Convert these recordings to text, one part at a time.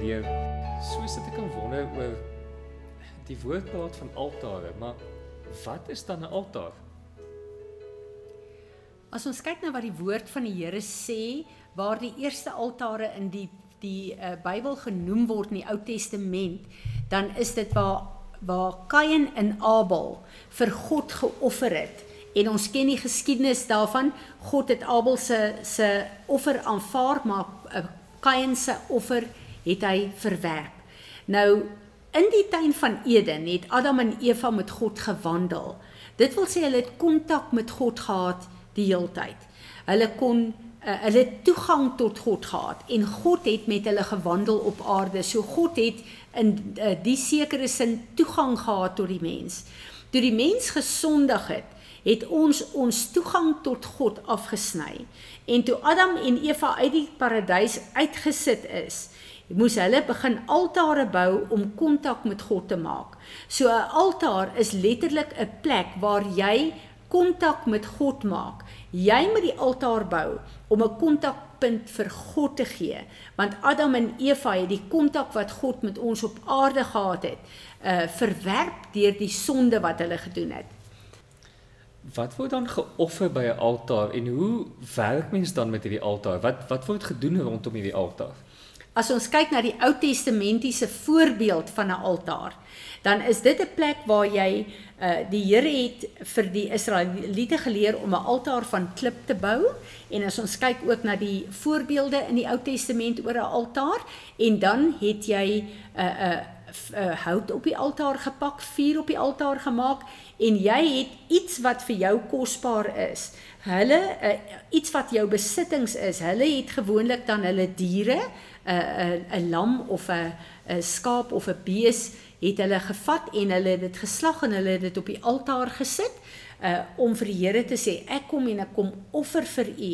leer. Soos dit ek kan wonder oor die woord praat van altare, maar wat is dan 'n altaar? As ons kyk na wat die woord van die Here sê, waar die eerste altare in die die uh, Bybel genoem word in die Ou Testament, dan is dit waar waar Kain en Abel vir God geoffer het. En ons ken die geskiedenis daarvan. God het Abel se se offer aanvaar, maar uh, Kain se offer het hy verwerp. Nou in die tuin van Eden het Adam en Eva met God gewandel. Dit wil sê hulle het kontak met God gehad die heeltyd. Hulle kon uh, hulle toegang tot God gehad en God het met hulle gewandel op aarde. So God het in uh, die sekere sin toegang gehad tot die mens. Toe die mens gesondig het, het ons ons toegang tot God afgesny. En toe Adam en Eva uit die paradys uitgesit is, moes hulle begin altare bou om kontak met God te maak. So 'n altaar is letterlik 'n plek waar jy kontak met God maak. Jy moet die altaar bou om 'n kontakpunt vir God te gee, want Adam en Eva het die kontak wat God met ons op aarde gehad het, uh verwerp deur die sonde wat hulle gedoen het. Wat word dan geoffer by 'n altaar en hoe werk mens dan met hierdie altaar? Wat wat word gedoen rondom hierdie altaar? As ons kyk na die Ou Testamentiese voorbeeld van 'n altaar, dan is dit 'n plek waar jy uh die Here het vir die Israeliete geleer om 'n altaar van klip te bou en as ons kyk ook na die voorbeelde in die Ou Testament oor 'n altaar en dan het jy 'n uh, 'n uh, uh, hout op die altaar gepak, vuur op die altaar gemaak en jy het iets wat vir jou kosbaar is. Hulle uh, iets wat jou besittings is. Hulle het gewoonlik dan hulle diere 'n 'n lam of 'n 'n skaap of 'n bees het hulle gevat en hulle het dit geslag en hulle het dit op die altaar gesit uh om vir die Here te sê ek kom en ek kom offer vir u.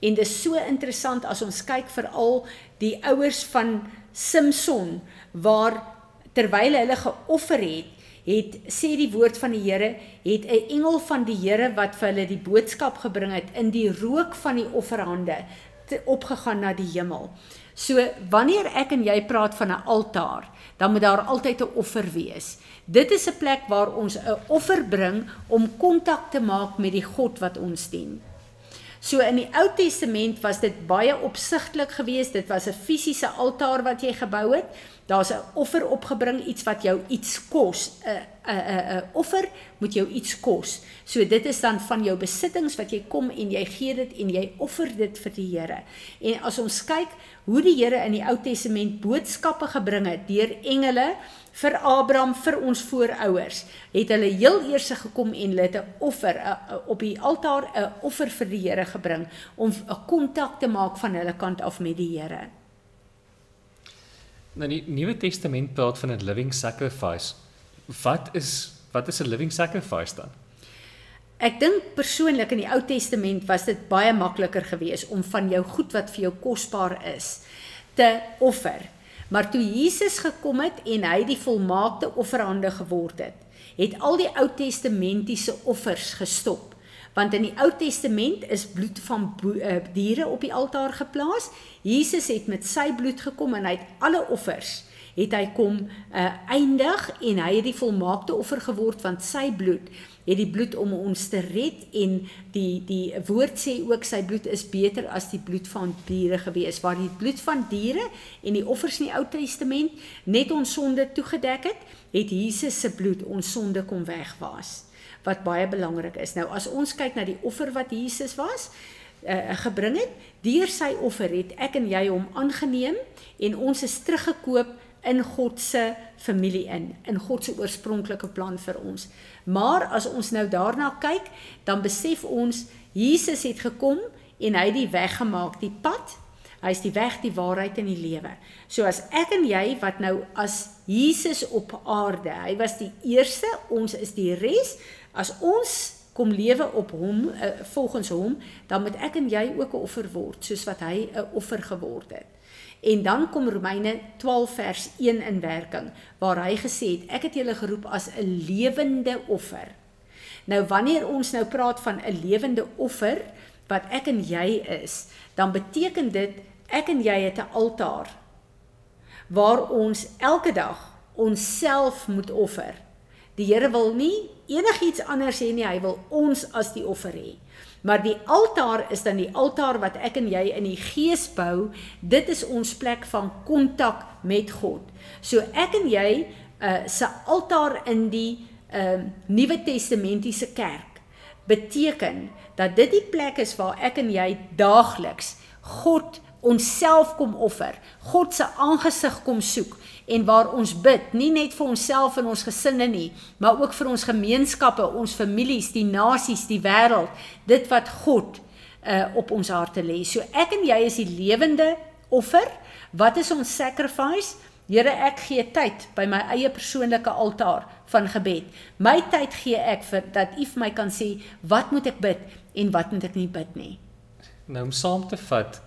En dis so interessant as ons kyk veral die ouers van Samson waar terwyl hulle geoffer het, het sê die woord van die Here het 'n engel van die Here wat vir hulle die boodskap gebring het in die rook van die offerhande opgegaan na die hemel. So wanneer ek en jy praat van 'n altaar, dan moet daar altyd 'n offer wees. Dit is 'n plek waar ons 'n offer bring om kontak te maak met die God wat ons dien. So in die Ou Testament was dit baie opsigtelik geweest. Dit was 'n fisiese altaar wat jy gebou het. Daar's 'n offer opgebring, iets wat jou iets kos. 'n 'n 'n 'n offer moet jou iets kos. So dit is dan van jou besittings wat jy kom en jy gee dit en jy offer dit vir die Here. En as ons kyk hoe die Here in die Ou Testament boodskappe gebring het deur engele vir Abraham vir ons voorouers, het hulle heel eers gekom en hulle het 'n offer a, a, op die altaar 'n offer vir die Here gebring om 'n kontak te maak van hulle kant af met die Here. Nou die Nuwe Testament praat van 'n living sacrifice. Wat is wat is 'n living sacrifice dan? Ek dink persoonlik in die Ou Testament was dit baie makliker geweest om van jou goed wat vir jou kosbaar is te offer. Maar toe Jesus gekom het en hy die volmaakte offerande geword het, het al die Ou Testamentiese offers gestop. Want in die Ou Testament is bloed van uh, diere op die altaar geplaas. Jesus het met sy bloed gekom en hy het alle offers het hy kom uh, eindig en hy het die volmaakte offer geword want sy bloed het die bloed om ons te red en die die woord sê ook sy bloed is beter as die bloed van diere gewees waar die bloed van diere en die offers in die Ou Testament net ons sonde toegedek het het Jesus se bloed ons sonde kom wegwas wat baie belangrik is. Nou as ons kyk na die offer wat Jesus was uh, gebring het deur sy offer het ek en jy hom aangeneem en ons is teruggekoop in God se familie in, in God se oorspronklike plan vir ons. Maar as ons nou daarna kyk, dan besef ons Jesus het gekom en hy het die weg gemaak, die pad. Hy is die weg, die waarheid en die lewe. So as ek en jy wat nou as Jesus op aarde, hy was die eerste, ons is die res, as ons kom lewe op hom uh, volgens hom, dan moet ek en jy ook 'n offer word soos wat hy 'n offer geword het. En dan kom Romeine 12 vers 1 in werking waar hy gesê het ek het julle geroep as 'n lewende offer. Nou wanneer ons nou praat van 'n lewende offer wat ek en jy is, dan beteken dit ek en jy het 'n altaar. waar ons elke dag onsself moet offer. Die Here wil nie enigiets anders hê nie, hy wil ons as die offer hê. Maar die altaar is dan die altaar wat ek en jy in die gees bou. Dit is ons plek van kontak met God. So ek en jy uh se altaar in die uh Nuwe Testamentiese kerk beteken dat dit die plek is waar ek en jy daagliks God onsself kom offer, God se aangesig kom soek en waar ons bid, nie net vir onsself en ons gesinne nie, maar ook vir ons gemeenskappe, ons families, die nasies, die wêreld, dit wat God uh op ons harte lê. So ek en jy is die lewende offer. Wat is ons sacrifice? Here, ek gee tyd by my eie persoonlike altaar van gebed. My tyd gee ek vir dat U vir my kan sê wat moet ek bid en wat moet ek nie bid nie. Nou om saam te vat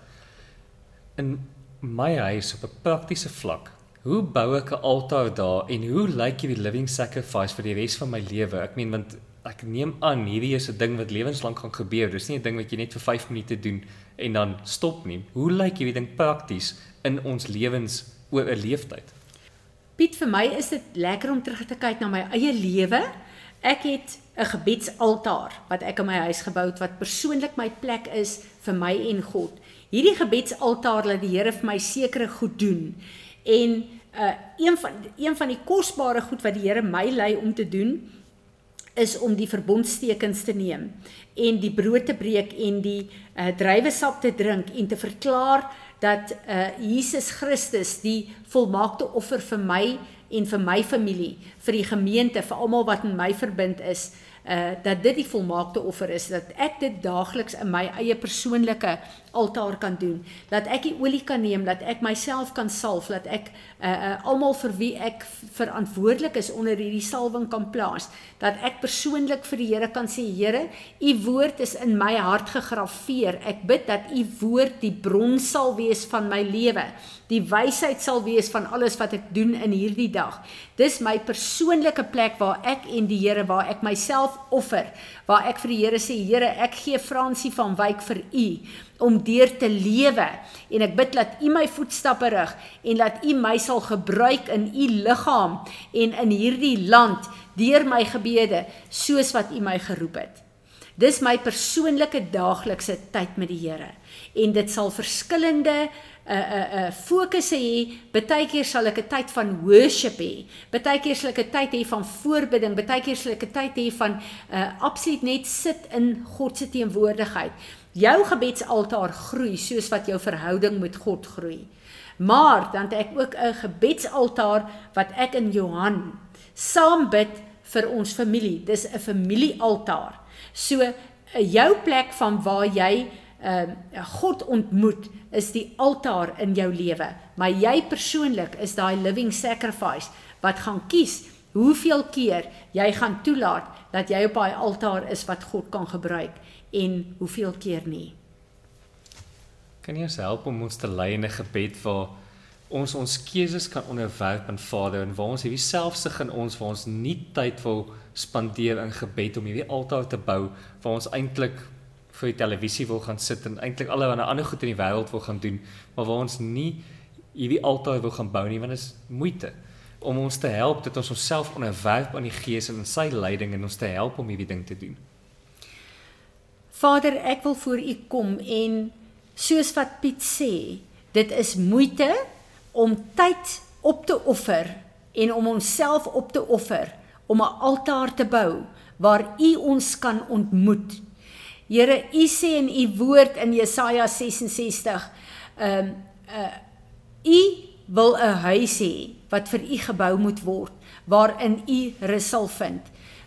in my huis op 'n praktiese vlak Hoe bou ek 'n altaar daar en hoe lyk hierdie living sacrifice vir die res van my lewe? Ek meen want ek neem aan hierdie is 'n ding wat lewenslank gaan gebeur. Dis nie 'n ding wat jy net vir 5 minute doen en dan stop nie. Hoe lyk hierdie ding prakties in ons lewens oor 'n leeftyd? Piet, vir my is dit lekker om terug te kyk na my eie lewe. Ek het 'n gebedsaltaar wat ek in my huis gebou het wat persoonlik my plek is vir my en God. Hierdie gebedsaltaar laat die Here vir my sekere goed doen. En uh een van een van die kosbare goed wat die Here my lei om te doen is om die verbondstekens te neem en die brood te breek en die uh druiwesap te drink en te verklaar dat uh Jesus Christus die volmaakte offer vir my en vir my familie, vir die gemeente, vir almal wat met my verbind is, uh dat dit die volmaakte offer is dat ek dit daagliks in my eie persoonlike altaar kan doen. Dat ek die olie kan neem dat ek myself kan salf dat ek uh, uh almal vir wie ek verantwoordelik is onder hierdie salwing kan plaas. Dat ek persoonlik vir die Here kan sê Here u woord is in my hart gegraveer. Ek bid dat u woord die bron sal wees van my lewe. Die wysheid sal wees van alles wat ek doen in hierdie dag. Dis my persoonlike plek waar ek en die Here waar ek myself offer waar ek vir die Here sê Here ek gee Fransie van Wyk vir u om deur te lewe en ek bid dat u my voetstappe rig en dat u my sal gebruik in u liggaam en in hierdie land deur my gebede soos wat u my geroep het dis my persoonlike daaglikse tyd met die Here en dit sal verskillende 'n 'n 'n fokus hê. Partykeer sal ek 'n tyd van worship hê. Partykeer sal ek 'n tyd hê van voorbidding. Partykeer sal ek 'n tyd hê van uh, absoluut net sit in God se teenwoordigheid. Jou gebedsaltaar groei soos wat jou verhouding met God groei. Maar dan het ek ook 'n gebedsaltaar wat ek in Johan saam bid vir ons familie. Dis 'n familiealtaar. So jou plek van waar jy ehm uh, God ontmoet is die altaar in jou lewe. Maar jy persoonlik is daai living sacrifice wat gaan kies hoeveel keer jy gaan toelaat dat jy op daai altaar is wat God kan gebruik en hoeveel keer nie. Kan jy ons help om ons te lei in 'n gebed waar ons ons keuses kan onderwerp aan Vader en waar ons hierdie selfsug in ons waar ons nie tyd wil spandeer in gebed om hierdie altaar te bou waar ons eintlik vir die televisie wil gaan sit en eintlik allerlei ander goed in die wêreld wil gaan doen, maar waar ons nie hierdie altaar wil gaan bou nie want dit is moeite om ons te help dat ons onsself onderwerp aan die Gees en in sy leiding en ons te help om hierdie ding te doen. Vader, ek wil voor U kom en soos wat Piet sê, dit is moeite om tyd op te offer en om onsself op te offer om 'n altaar te bou waar U ons kan ontmoet Here, U sê in U woord in Jesaja 66, ehm um, uh U wil 'n huis hê wat vir U gebou moet word waarin U rus sal vind.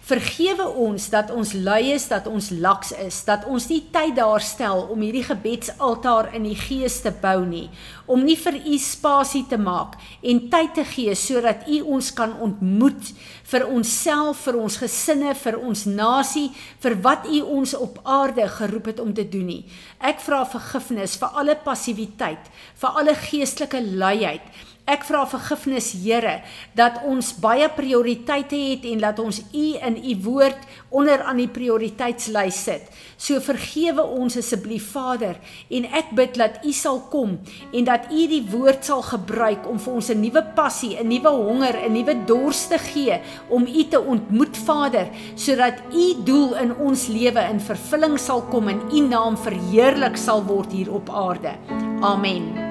Vergewe ons dat ons lui is, dat ons laks is, dat ons nie tyd daar stel om hierdie gebedsaltaar in die gees te bou nie, om nie vir u spasie te maak en tyd te gee sodat u ons kan ontmoet vir onsself, vir ons gesinne, vir ons nasie, vir wat u ons op aarde geroep het om te doen nie. Ek vra vergifnis vir alle passiwiteit, vir alle geestelike luiheid Ek vra vergifnis Here dat ons baie prioriteite het en dat ons U in U woord onder aan die prioriteitslys sit. So vergewe ons asseblief Vader en ek bid dat U sal kom en dat U die woord sal gebruik om vir ons 'n nuwe passie, 'n nuwe honger, 'n nuwe dors te gee om U te ontmoet, Vader, sodat U doel in ons lewe in vervulling sal kom en U naam verheerlik sal word hier op aarde. Amen.